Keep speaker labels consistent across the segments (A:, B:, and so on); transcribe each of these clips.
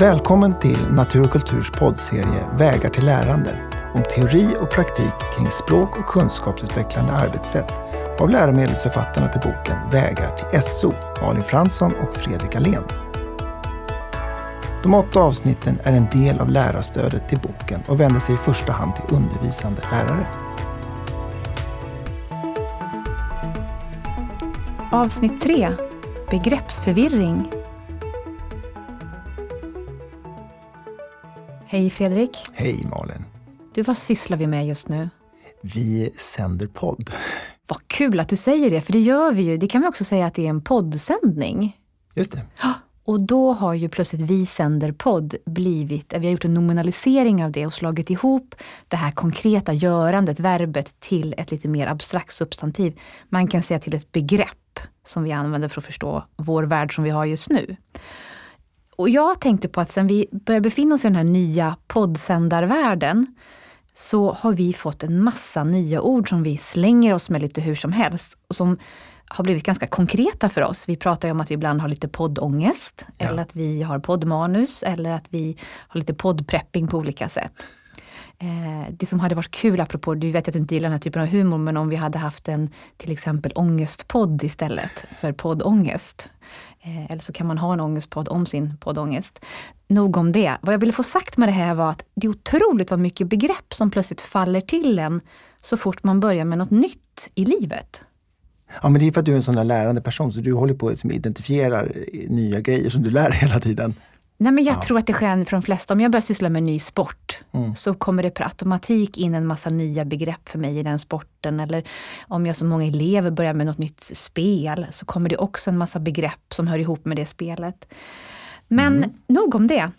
A: Välkommen till Natur och kulturs poddserie Vägar till lärande om teori och praktik kring språk och kunskapsutvecklande arbetssätt av läromedelsförfattarna till boken Vägar till SO, Malin Fransson och Fredrik Alén. De åtta avsnitten är en del av lärarstödet till boken och vänder sig i första hand till undervisande lärare.
B: Avsnitt 3 Begreppsförvirring Hej Fredrik!
A: Hej Malin!
B: Du, vad sysslar vi med just nu?
A: Vi sänder podd.
B: Vad kul att du säger det, för det gör vi ju. Det kan vi också säga att det är en poddsändning.
A: Just det.
B: Och då har ju plötsligt Vi sänder podd blivit, vi har gjort en nominalisering av det och slagit ihop det här konkreta görandet, verbet, till ett lite mer abstrakt substantiv. Man kan säga till ett begrepp som vi använder för att förstå vår värld som vi har just nu. Och jag tänkte på att sen vi började befinna oss i den här nya poddsändarvärlden så har vi fått en massa nya ord som vi slänger oss med lite hur som helst. Och som har blivit ganska konkreta för oss. Vi pratar ju om att vi ibland har lite poddångest, ja. eller att vi har poddmanus, eller att vi har lite poddprepping på olika sätt. Eh, det som hade varit kul, apropå, du vet att du inte gillar den här typen av humor, men om vi hade haft en till exempel ångestpodd istället för poddångest. Eh, eller så kan man ha en ångestpodd om sin poddångest. Nog om det. Vad jag ville få sagt med det här var att det är otroligt vad mycket begrepp som plötsligt faller till en så fort man börjar med något nytt i livet.
A: Ja men det är för att du är en sån där lärande person så du håller på att identifiera nya grejer som du lär hela tiden.
B: Nej, men jag ja. tror att det sker för de flesta. Om jag börjar syssla med en ny sport mm. så kommer det per automatik in en massa nya begrepp för mig i den sporten. Eller om jag som många elever börjar med något nytt spel så kommer det också en massa begrepp som hör ihop med det spelet. Men mm. nog om det.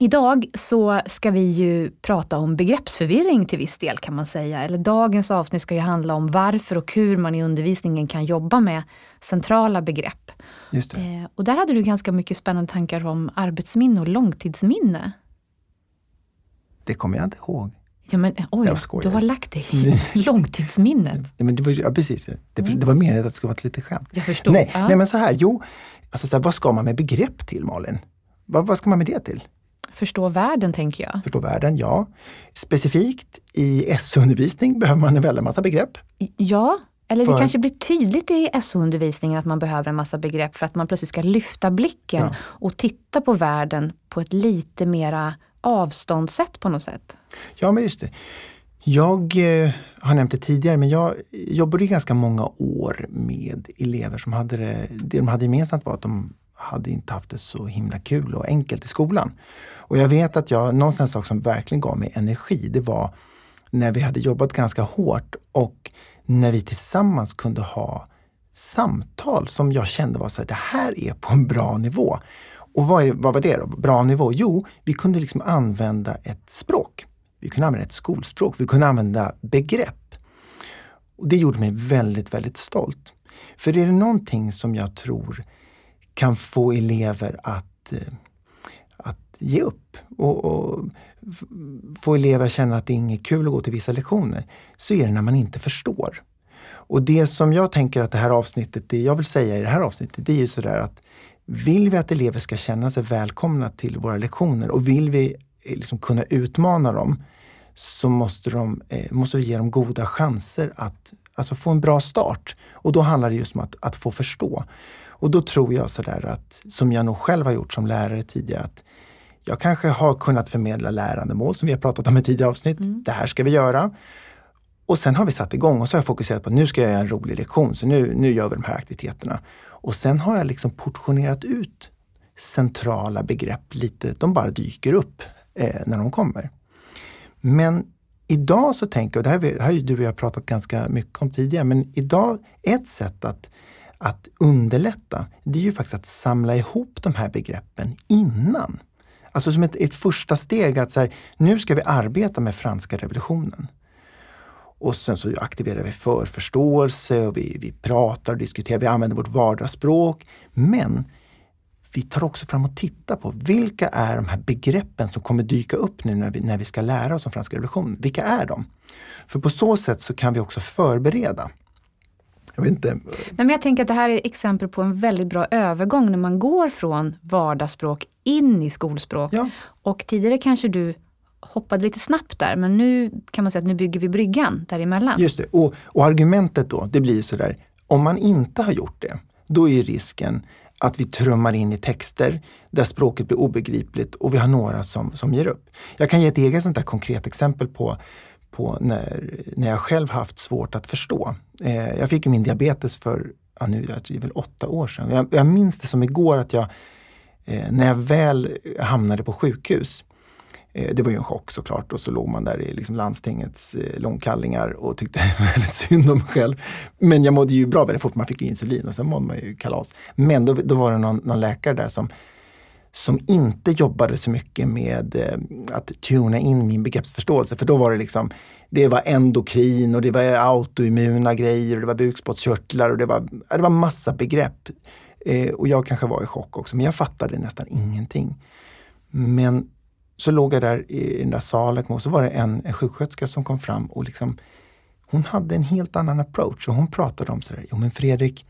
B: Idag så ska vi ju prata om begreppsförvirring till viss del kan man säga. Eller dagens avsnitt ska ju handla om varför och hur man i undervisningen kan jobba med centrala begrepp.
A: Just eh,
B: och där hade du ganska mycket spännande tankar om arbetsminne och långtidsminne.
A: Det kommer jag inte ihåg.
B: Ja, men, oj, du har lagt det i långtidsminnet.
A: Ja, men det var, ja, precis. Det, mm. det var meningen att det skulle vara ett litet skämt.
B: Jag förstår.
A: Nej, ja. nej men så här, jo, alltså så här, vad ska man med begrepp till Malin? Vad, vad ska man med det till?
B: Förstå världen, tänker jag.
A: Förstå världen, ja. Specifikt i SO-undervisning behöver man en väldig massa begrepp.
B: Ja, eller för... det kanske blir tydligt i SO-undervisningen att man behöver en massa begrepp för att man plötsligt ska lyfta blicken ja. och titta på världen på ett lite mera avståndssätt på något sätt.
A: Ja, men just det. Jag eh, har nämnt det tidigare, men jag jobbade ganska många år med elever som hade det, det de hade gemensamt var att de hade inte haft det så himla kul och enkelt i skolan. Och jag vet att jag, någonstans sak som verkligen gav mig energi, det var när vi hade jobbat ganska hårt och när vi tillsammans kunde ha samtal som jag kände var så här, det här är på en bra nivå. Och vad, är, vad var det då? Bra nivå? Jo, vi kunde liksom använda ett språk. Vi kunde använda ett skolspråk. Vi kunde använda begrepp. Och Det gjorde mig väldigt, väldigt stolt. För är det någonting som jag tror kan få elever att, eh, att ge upp och, och få elever att känna att det är inget kul att gå till vissa lektioner, så är det när man inte förstår. Och det som jag tänker att det här avsnittet, det jag vill säga i det här avsnittet, det är ju sådär att vill vi att elever ska känna sig välkomna till våra lektioner och vill vi eh, liksom kunna utmana dem så måste, de, eh, måste vi ge dem goda chanser att alltså få en bra start. Och då handlar det just om att, att få förstå. Och då tror jag sådär att, som jag nog själv har gjort som lärare tidigare, att jag kanske har kunnat förmedla lärandemål som vi har pratat om i tidigare avsnitt. Mm. Det här ska vi göra. Och sen har vi satt igång och så har jag fokuserat på att nu ska jag göra en rolig lektion, så nu, nu gör vi de här aktiviteterna. Och sen har jag liksom portionerat ut centrala begrepp lite, de bara dyker upp eh, när de kommer. Men idag så tänker jag, det här, det här har du och jag pratat ganska mycket om tidigare, men idag, ett sätt att att underlätta, det är ju faktiskt att samla ihop de här begreppen innan. Alltså som ett, ett första steg att så här, nu ska vi arbeta med franska revolutionen. Och sen så aktiverar vi förförståelse och vi, vi pratar och diskuterar, vi använder vårt vardagsspråk. Men vi tar också fram och tittar på vilka är de här begreppen som kommer dyka upp nu när vi, när vi ska lära oss om franska revolutionen. Vilka är de? För på så sätt så kan vi också förbereda jag vet inte.
B: Nej, men jag tänker att det här är exempel på en väldigt bra övergång när man går från vardagsspråk in i skolspråk.
A: Ja.
B: Och tidigare kanske du hoppade lite snabbt där, men nu kan man säga att nu bygger vi bryggan däremellan.
A: Just det. Och, och argumentet då, det blir sådär, om man inte har gjort det, då är risken att vi trummar in i texter där språket blir obegripligt och vi har några som, som ger upp. Jag kan ge ett eget sånt där konkret exempel på, på när, när jag själv haft svårt att förstå. Eh, jag fick ju min diabetes för ja, nu, det är väl åtta år sedan. Jag, jag minns det som igår att jag, eh, när jag väl hamnade på sjukhus, eh, det var ju en chock såklart och så låg man där i liksom landstingets eh, långkallingar och tyckte väldigt synd om mig själv. Men jag mådde ju bra väldigt fort, man fick ju insulin och sen mådde man ju kalas. Men då, då var det någon, någon läkare där som som inte jobbade så mycket med eh, att tuna in min begreppsförståelse. För då var det liksom, det var endokrin och det var autoimmuna grejer och det var bukspottkörtlar och det var, det var massa begrepp. Eh, och jag kanske var i chock också, men jag fattade nästan ingenting. Men så låg jag där i den där salen och så var det en, en sjuksköterska som kom fram och liksom, hon hade en helt annan approach och hon pratade om sådär, jo men Fredrik,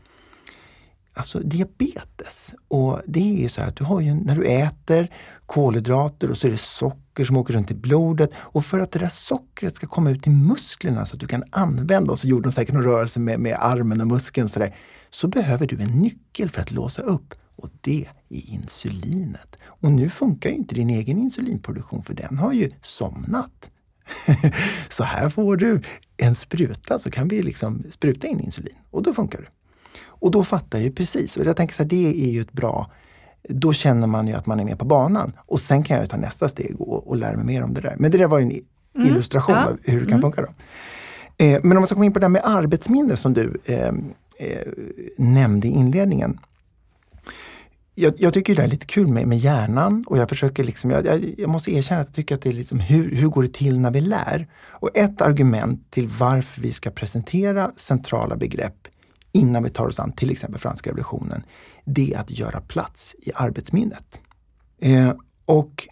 A: alltså diabetes. Och det är ju så här att du har ju, när du äter kolhydrater och så är det socker som åker runt i blodet. Och för att det där sockret ska komma ut i musklerna så att du kan använda, och så gjorde de säkert någon rörelse med, med armen och muskeln så, där, så behöver du en nyckel för att låsa upp. Och det är insulinet. Och nu funkar ju inte din egen insulinproduktion för den har ju somnat. så här får du en spruta så kan vi liksom spruta in insulin och då funkar det. Och då fattar jag ju precis. Och jag tänker så här, det är ju ett bra då känner man ju att man är med på banan. Och sen kan jag ta nästa steg och, och lära mig mer om det där. Men det där var ju en mm. illustration ja. av hur det kan mm. funka. Då. Eh, men om man ska komma in på det där med arbetsminne som du eh, eh, nämnde i inledningen. Jag, jag, tycker det är lite kul med, med hjärnan och jag försöker liksom, jag, jag, jag måste erkänna att jag tycker att det är liksom hur, hur går det till när vi lär? Och ett argument till varför vi ska presentera centrala begrepp innan vi tar oss an till exempel franska revolutionen, det är att göra plats i arbetsminnet. Eh, och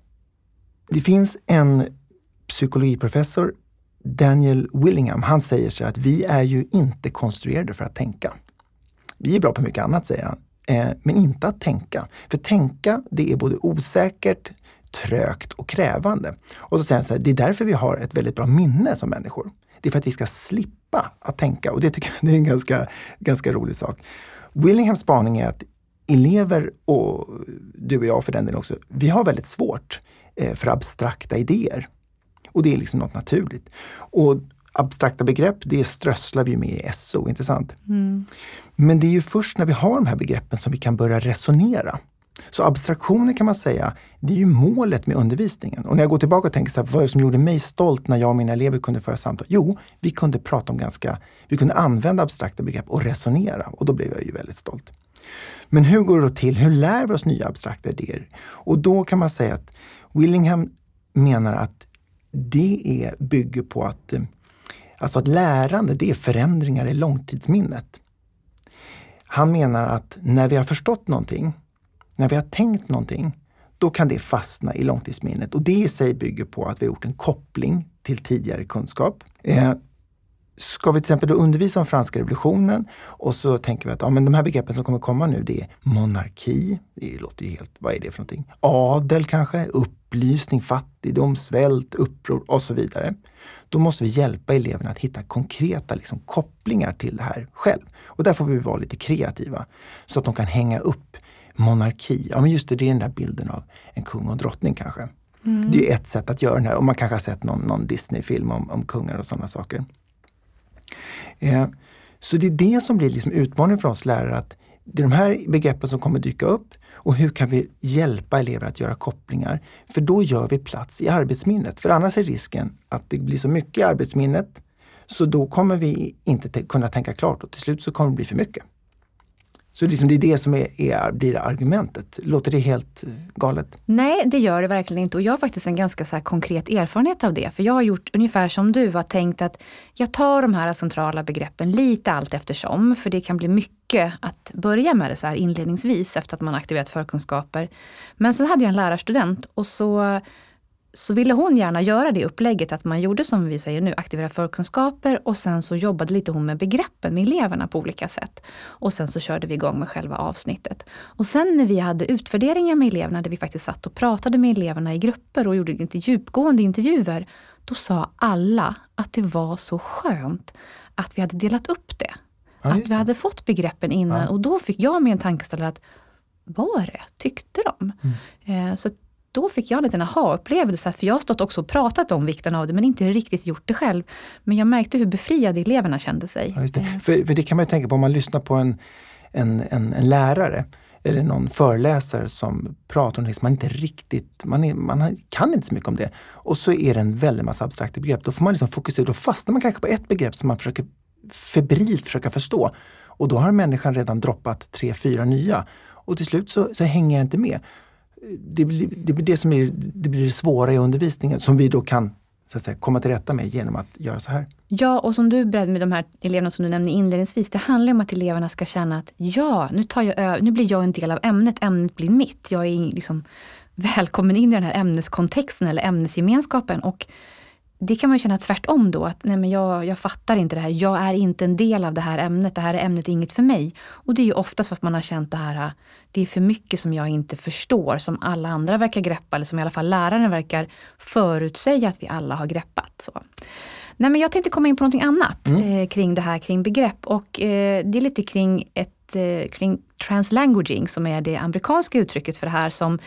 A: det finns en psykologiprofessor, Daniel Willingham, han säger så att vi är ju inte konstruerade för att tänka. Vi är bra på mycket annat, säger han, eh, men inte att tänka. För tänka, det är både osäkert, trögt och krävande. Och så säger han så här, det är därför vi har ett väldigt bra minne som människor. Det är för att vi ska slippa att tänka och det tycker jag är en ganska, ganska rolig sak. Willinghams spaning är att elever och du och jag för den delen också, vi har väldigt svårt eh, för abstrakta idéer. Och det är liksom något naturligt. Och abstrakta begrepp, det strösslar vi med i SO, inte sant? Mm. Men det är ju först när vi har de här begreppen som vi kan börja resonera. Så abstraktioner kan man säga, det är ju målet med undervisningen. Och när jag går tillbaka och tänker så här, vad är det som gjorde mig stolt när jag och mina elever kunde föra samtal? Jo, vi kunde prata om ganska, vi kunde använda abstrakta begrepp och resonera och då blev jag ju väldigt stolt. Men hur går det då till? Hur lär vi oss nya abstrakta idéer? Och då kan man säga att Willingham menar att det är, bygger på att, eh, alltså att lärande, det är förändringar i långtidsminnet. Han menar att när vi har förstått någonting när vi har tänkt någonting, då kan det fastna i långtidsminnet. Och det i sig bygger på att vi har gjort en koppling till tidigare kunskap. Eh, ska vi till exempel då undervisa om franska revolutionen och så tänker vi att ja, men de här begreppen som kommer komma nu det är monarki, det låter ju helt, vad är det för någonting? Adel kanske, upplysning, fattigdom, svält, uppror och så vidare. Då måste vi hjälpa eleverna att hitta konkreta liksom, kopplingar till det här själv. Och där får vi vara lite kreativa så att de kan hänga upp monarki. Ja men just det, det är den där bilden av en kung och drottning kanske. Mm. Det är ett sätt att göra det här och man kanske har sett någon, någon Disney-film om, om kungar och sådana saker. Eh, så det är det som blir liksom utmaningen för oss lärare att det är de här begreppen som kommer dyka upp och hur kan vi hjälpa elever att göra kopplingar? För då gör vi plats i arbetsminnet. För annars är risken att det blir så mycket i arbetsminnet så då kommer vi inte kunna tänka klart och till slut så kommer det bli för mycket. Så liksom det är det som är, är, blir argumentet. Låter det helt galet?
B: Nej, det gör det verkligen inte. Och jag har faktiskt en ganska så konkret erfarenhet av det. För jag har gjort ungefär som du har tänkt att jag tar de här centrala begreppen lite allt eftersom. För det kan bli mycket att börja med det så här inledningsvis efter att man aktiverat förkunskaper. Men sen hade jag en lärarstudent och så så ville hon gärna göra det upplägget att man gjorde som vi säger nu, aktivera förkunskaper och sen så jobbade lite hon med begreppen med eleverna på olika sätt. Och sen så körde vi igång med själva avsnittet. Och sen när vi hade utvärderingar med eleverna, där vi faktiskt satt och pratade med eleverna i grupper och gjorde lite djupgående intervjuer, då sa alla att det var så skönt att vi hade delat upp det. Ja, att vi hade fått begreppen innan ja. och då fick jag mig en tankeställare att var det? Tyckte de? Mm. Eh, så då fick jag en liten aha-upplevelse, för jag har stått också och pratat om vikten av det, men inte riktigt gjort det själv. Men jag märkte hur befriade eleverna kände sig.
A: Ja, det. För, för, det kan man ju tänka på om man lyssnar på en, en, en, en lärare eller någon föreläsare som pratar om det som man inte riktigt, man, är, man kan inte så mycket om det. Och så är det en väldig massa abstrakta begrepp. Då får man liksom fokusera, då fastnar man kanske på ett begrepp som man försöker febrilt försöka förstå. Och då har människan redan droppat tre, fyra nya. Och till slut så, så hänger jag inte med det blir det, det som är, det blir det svåra i undervisningen som vi då kan så att säga, komma till rätta med genom att göra så här.
B: Ja, och som du berättade med de här eleverna som du nämnde inledningsvis. Det handlar om att eleverna ska känna att ja, nu, tar jag, nu blir jag en del av ämnet. Ämnet blir mitt. Jag är liksom välkommen in i den här ämneskontexten eller ämnesgemenskapen. Och det kan man känna tvärtom då, att nej men jag, jag fattar inte det här. Jag är inte en del av det här ämnet. Det här ämnet är inget för mig. Och det är ju oftast för att man har känt det här, det är för mycket som jag inte förstår, som alla andra verkar greppa, eller som i alla fall läraren verkar förutsäga att vi alla har greppat. Så. Nej, men jag tänkte komma in på någonting annat mm. eh, kring det här kring begrepp och eh, det är lite kring ett eh, kring translanguaging som är det amerikanska uttrycket för det här som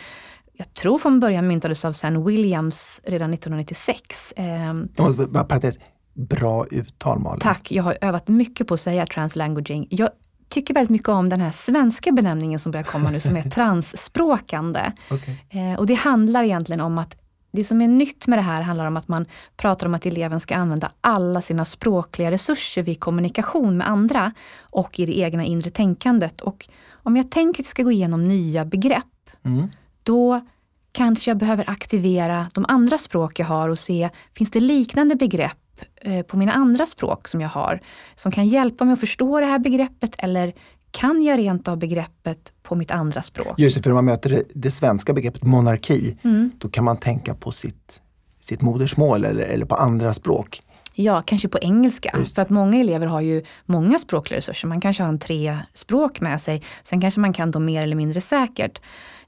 B: jag tror från början myntades av Sam Williams redan 1996.
A: Eh, parentes, bra uttal Malin.
B: Tack, jag har övat mycket på att säga translanguaging. Jag tycker väldigt mycket om den här svenska benämningen som börjar komma nu som är transspråkande. Okay. Eh, och det handlar egentligen om att det som är nytt med det här handlar om att man pratar om att eleven ska använda alla sina språkliga resurser vid kommunikation med andra och i det egna inre tänkandet. Och om jag tänker att jag ska gå igenom nya begrepp, mm då kanske jag behöver aktivera de andra språk jag har och se, finns det liknande begrepp eh, på mina andra språk som jag har, som kan hjälpa mig att förstå det här begreppet eller kan jag rent av begreppet på mitt andra språk?
A: Just det, för när man möter det, det svenska begreppet monarki, mm. då kan man tänka på sitt, sitt modersmål eller, eller på andra språk.
B: Ja, kanske på engelska. Just. För att många elever har ju många språkliga resurser. Man kanske har en tre språk med sig. Sen kanske man kan dem mer eller mindre säkert.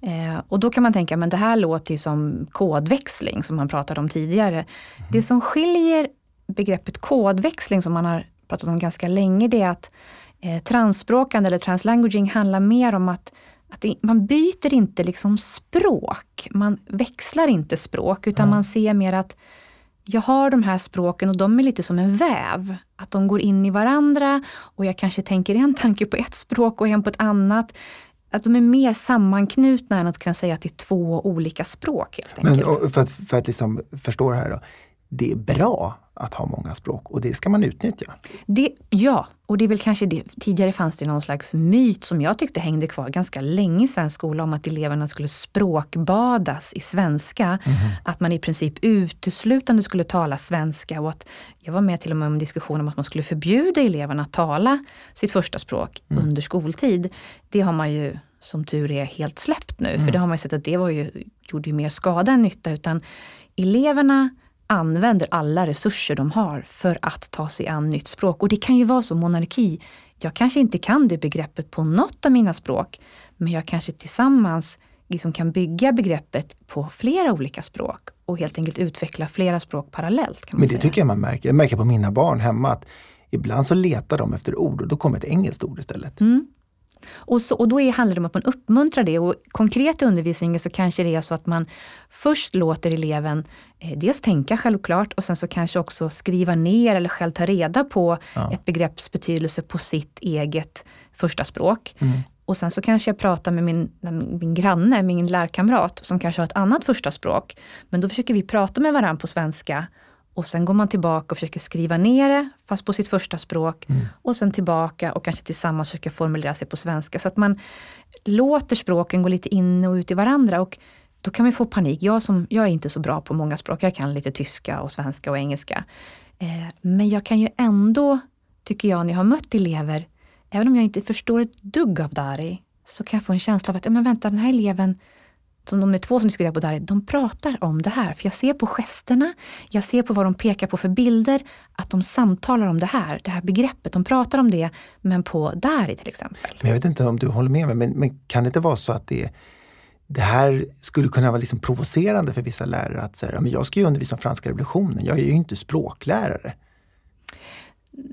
B: Eh, och då kan man tänka, men det här låter ju som kodväxling som man pratade om tidigare. Mm. Det som skiljer begreppet kodväxling som man har pratat om ganska länge, det är att eh, transspråkande eller translanguaging handlar mer om att att det, man byter inte liksom språk. Man växlar inte språk, utan mm. man ser mer att jag har de här språken och de är lite som en väv. Att de går in i varandra och jag kanske tänker en tanke på ett språk och en på ett annat. Att de är mer sammanknutna än att kunna säga att det är två olika språk. helt
A: enkelt. Men, för att, för att liksom förstå det här då. Det är bra att ha många språk och det ska man utnyttja.
B: Det, ja, och det är väl kanske det. Tidigare fanns det någon slags myt som jag tyckte hängde kvar ganska länge i svensk skola om att eleverna skulle språkbadas i svenska. Mm -hmm. Att man i princip uteslutande skulle tala svenska och att jag var med till och med om en diskussion om att man skulle förbjuda eleverna att tala sitt första språk mm. under skoltid. Det har man ju som tur är helt släppt nu, mm. för det har man ju sett att det var ju, gjorde ju mer skada än nytta. Utan eleverna använder alla resurser de har för att ta sig an nytt språk. Och det kan ju vara så, monarki, jag kanske inte kan det begreppet på något av mina språk, men jag kanske tillsammans liksom kan bygga begreppet på flera olika språk och helt enkelt utveckla flera språk parallellt.
A: men det säga. tycker jag man märker. Jag märker på mina barn hemma att ibland så letar de efter ord och då kommer ett engelskt ord istället. Mm.
B: Och, så, och då är, handlar det om att man uppmuntrar det. Och konkret i undervisningen så kanske det är så att man först låter eleven eh, dels tänka självklart och sen så kanske också skriva ner eller själv ta reda på ja. ett begrepps betydelse på sitt eget första språk. Mm. Och sen så kanske jag pratar med min, min granne, min lärkamrat, som kanske har ett annat första språk. Men då försöker vi prata med varandra på svenska och sen går man tillbaka och försöker skriva ner det, fast på sitt första språk. Mm. Och sen tillbaka och kanske tillsammans försöker formulera sig på svenska. Så att man låter språken gå lite in och ut i varandra. Och då kan man få panik. Jag, som, jag är inte så bra på många språk. Jag kan lite tyska och svenska och engelska. Eh, men jag kan ju ändå, tycker jag, när jag har mött elever, även om jag inte förstår ett dugg av Dari, så kan jag få en känsla av att, men vänta, den här eleven som de är två som diskuterar på där, de pratar om det här. För jag ser på gesterna, jag ser på vad de pekar på för bilder, att de samtalar om det här, det här begreppet. De pratar om det, men på Dari till exempel.
A: Men jag vet inte om du håller med mig, men, men kan det inte vara så att det, det här skulle kunna vara liksom provocerande för vissa lärare att säga, men jag ska ju undervisa om franska revolutionen, jag är ju inte språklärare.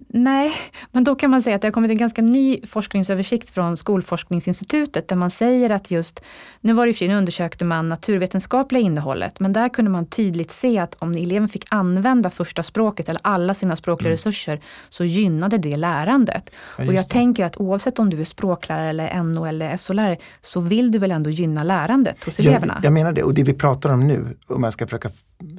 B: Nej, men då kan man säga att det har kommit en ganska ny forskningsöversikt från Skolforskningsinstitutet där man säger att just, nu var det ju nu undersökte man naturvetenskapliga innehållet, men där kunde man tydligt se att om eleven fick använda första språket eller alla sina språkliga mm. resurser så gynnade det lärandet. Ja, och jag det. tänker att oavsett om du är språklärare eller NO eller SO-lärare så vill du väl ändå gynna lärandet hos eleverna?
A: Jag, jag menar det och det vi pratar om nu, om jag ska försöka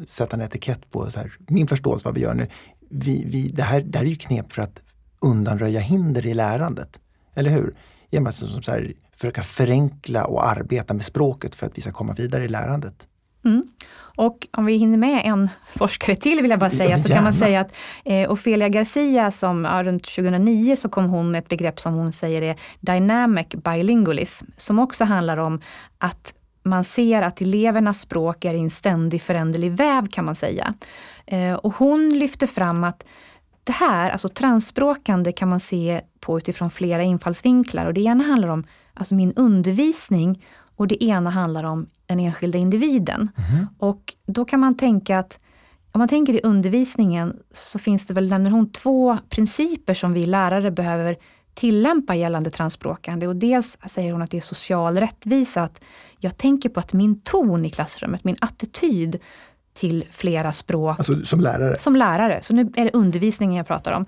A: sätta en etikett på så här, min förståelse vad vi gör nu, vi, vi, det, här, det här är ju knep för att undanröja hinder i lärandet. Eller hur? Genom att som så här, försöka förenkla och arbeta med språket för att vi ska komma vidare i lärandet.
B: Mm. Och om vi hinner med en forskare till vill jag bara säga, ja, så kan man säga att eh, Ofelia Garcia som ja, runt 2009 så kom hon med ett begrepp som hon säger är dynamic bilingualism, som också handlar om att man ser att elevernas språk är i en ständig föränderlig väv kan man säga. Eh, och hon lyfter fram att det här, alltså transspråkande kan man se på utifrån flera infallsvinklar. Och det ena handlar om alltså min undervisning och det ena handlar om den enskilda individen. Mm. Och då kan man tänka att om man tänker i undervisningen så finns det väl, nämner hon, två principer som vi lärare behöver tillämpa gällande transspråkande. Och dels säger hon att det är social rättvisa, att jag tänker på att min ton i klassrummet, min attityd till flera språk.
A: Alltså som lärare?
B: Som lärare, så nu är det undervisningen jag pratar om.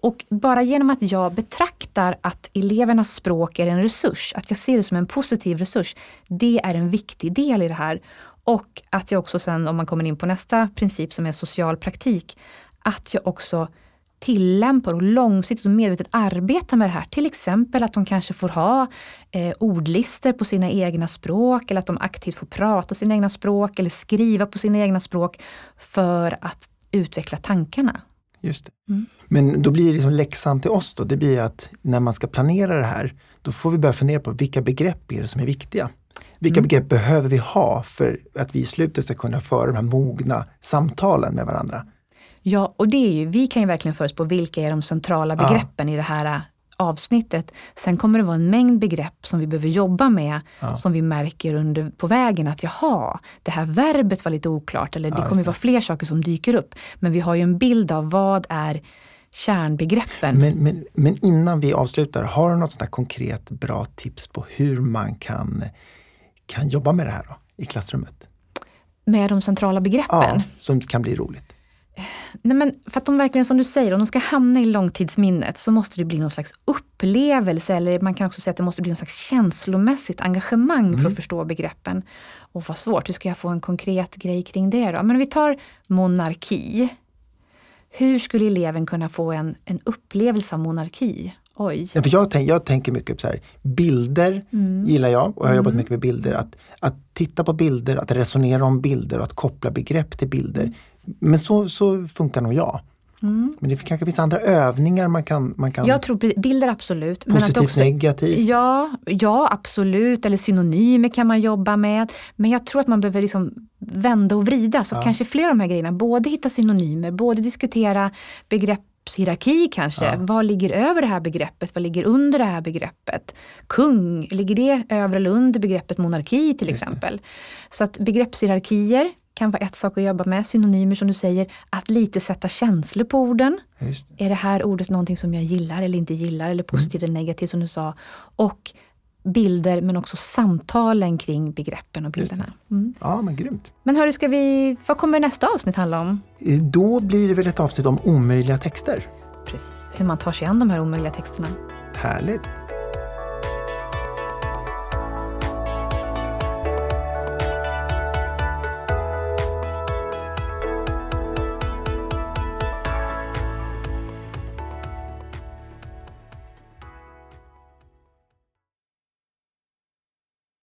B: Och bara genom att jag betraktar att elevernas språk är en resurs, att jag ser det som en positiv resurs, det är en viktig del i det här. Och att jag också sen, om man kommer in på nästa princip som är social praktik, att jag också tillämpar och långsiktigt och medvetet arbetar med det här. Till exempel att de kanske får ha eh, ordlister på sina egna språk eller att de aktivt får prata sina egna språk eller skriva på sina egna språk för att utveckla tankarna.
A: Just. Mm. Men då blir det liksom läxan till oss då, det blir att när man ska planera det här, då får vi börja fundera på vilka begrepp är det som är viktiga? Vilka mm. begrepp behöver vi ha för att vi i slutet ska kunna föra de här mogna samtalen med varandra?
B: Ja, och det är ju, vi kan ju verkligen förutspå vilka är de centrala begreppen ja. i det här äh, avsnittet. Sen kommer det vara en mängd begrepp som vi behöver jobba med, ja. som vi märker under, på vägen att jaha, det här verbet var lite oklart eller det ja, kommer det. vara fler saker som dyker upp. Men vi har ju en bild av vad är kärnbegreppen.
A: Men, men, men innan vi avslutar, har du något sånt konkret bra tips på hur man kan, kan jobba med det här då, i klassrummet?
B: Med de centrala begreppen?
A: Ja, som kan bli roligt.
B: Nej men för att de verkligen, som du säger, om de ska hamna i långtidsminnet så måste det bli någon slags upplevelse eller man kan också säga att det måste bli någon slags känslomässigt engagemang mm. för att mm. förstå begreppen. Och vad svårt, hur ska jag få en konkret grej kring det då? Men vi tar monarki. Hur skulle eleven kunna få en, en upplevelse av monarki? Oj.
A: Ja, för jag, tänk, jag tänker mycket på så här, bilder mm. gillar jag och jag har jobbat mm. mycket med bilder. Att, att titta på bilder, att resonera om bilder och att koppla begrepp till bilder. Men så, så funkar nog jag. Mm. Men det kanske finns andra övningar man kan... Man kan
B: jag tror bilder absolut.
A: Positivt, men också, negativt?
B: Ja, ja, absolut. Eller synonymer kan man jobba med. Men jag tror att man behöver liksom vända och vrida. Så ja. kanske fler av de här grejerna. Både hitta synonymer, både diskutera begreppshierarki kanske. Ja. Vad ligger över det här begreppet? Vad ligger under det här begreppet? Kung, ligger det över eller under begreppet monarki till exempel? Så att begreppshierarkier kan vara ett sak att jobba med. Synonymer som du säger, att lite sätta känslor på orden. Det. Är det här ordet någonting som jag gillar eller inte gillar eller positivt mm. eller negativt som du sa. Och bilder men också samtalen kring begreppen och bilderna.
A: Mm. Ja, men grymt.
B: Men hörru, ska vi, vad kommer nästa avsnitt handla om?
A: Eh, då blir det väl ett avsnitt om omöjliga texter.
B: Precis, hur man tar sig an de här omöjliga texterna.
A: Härligt.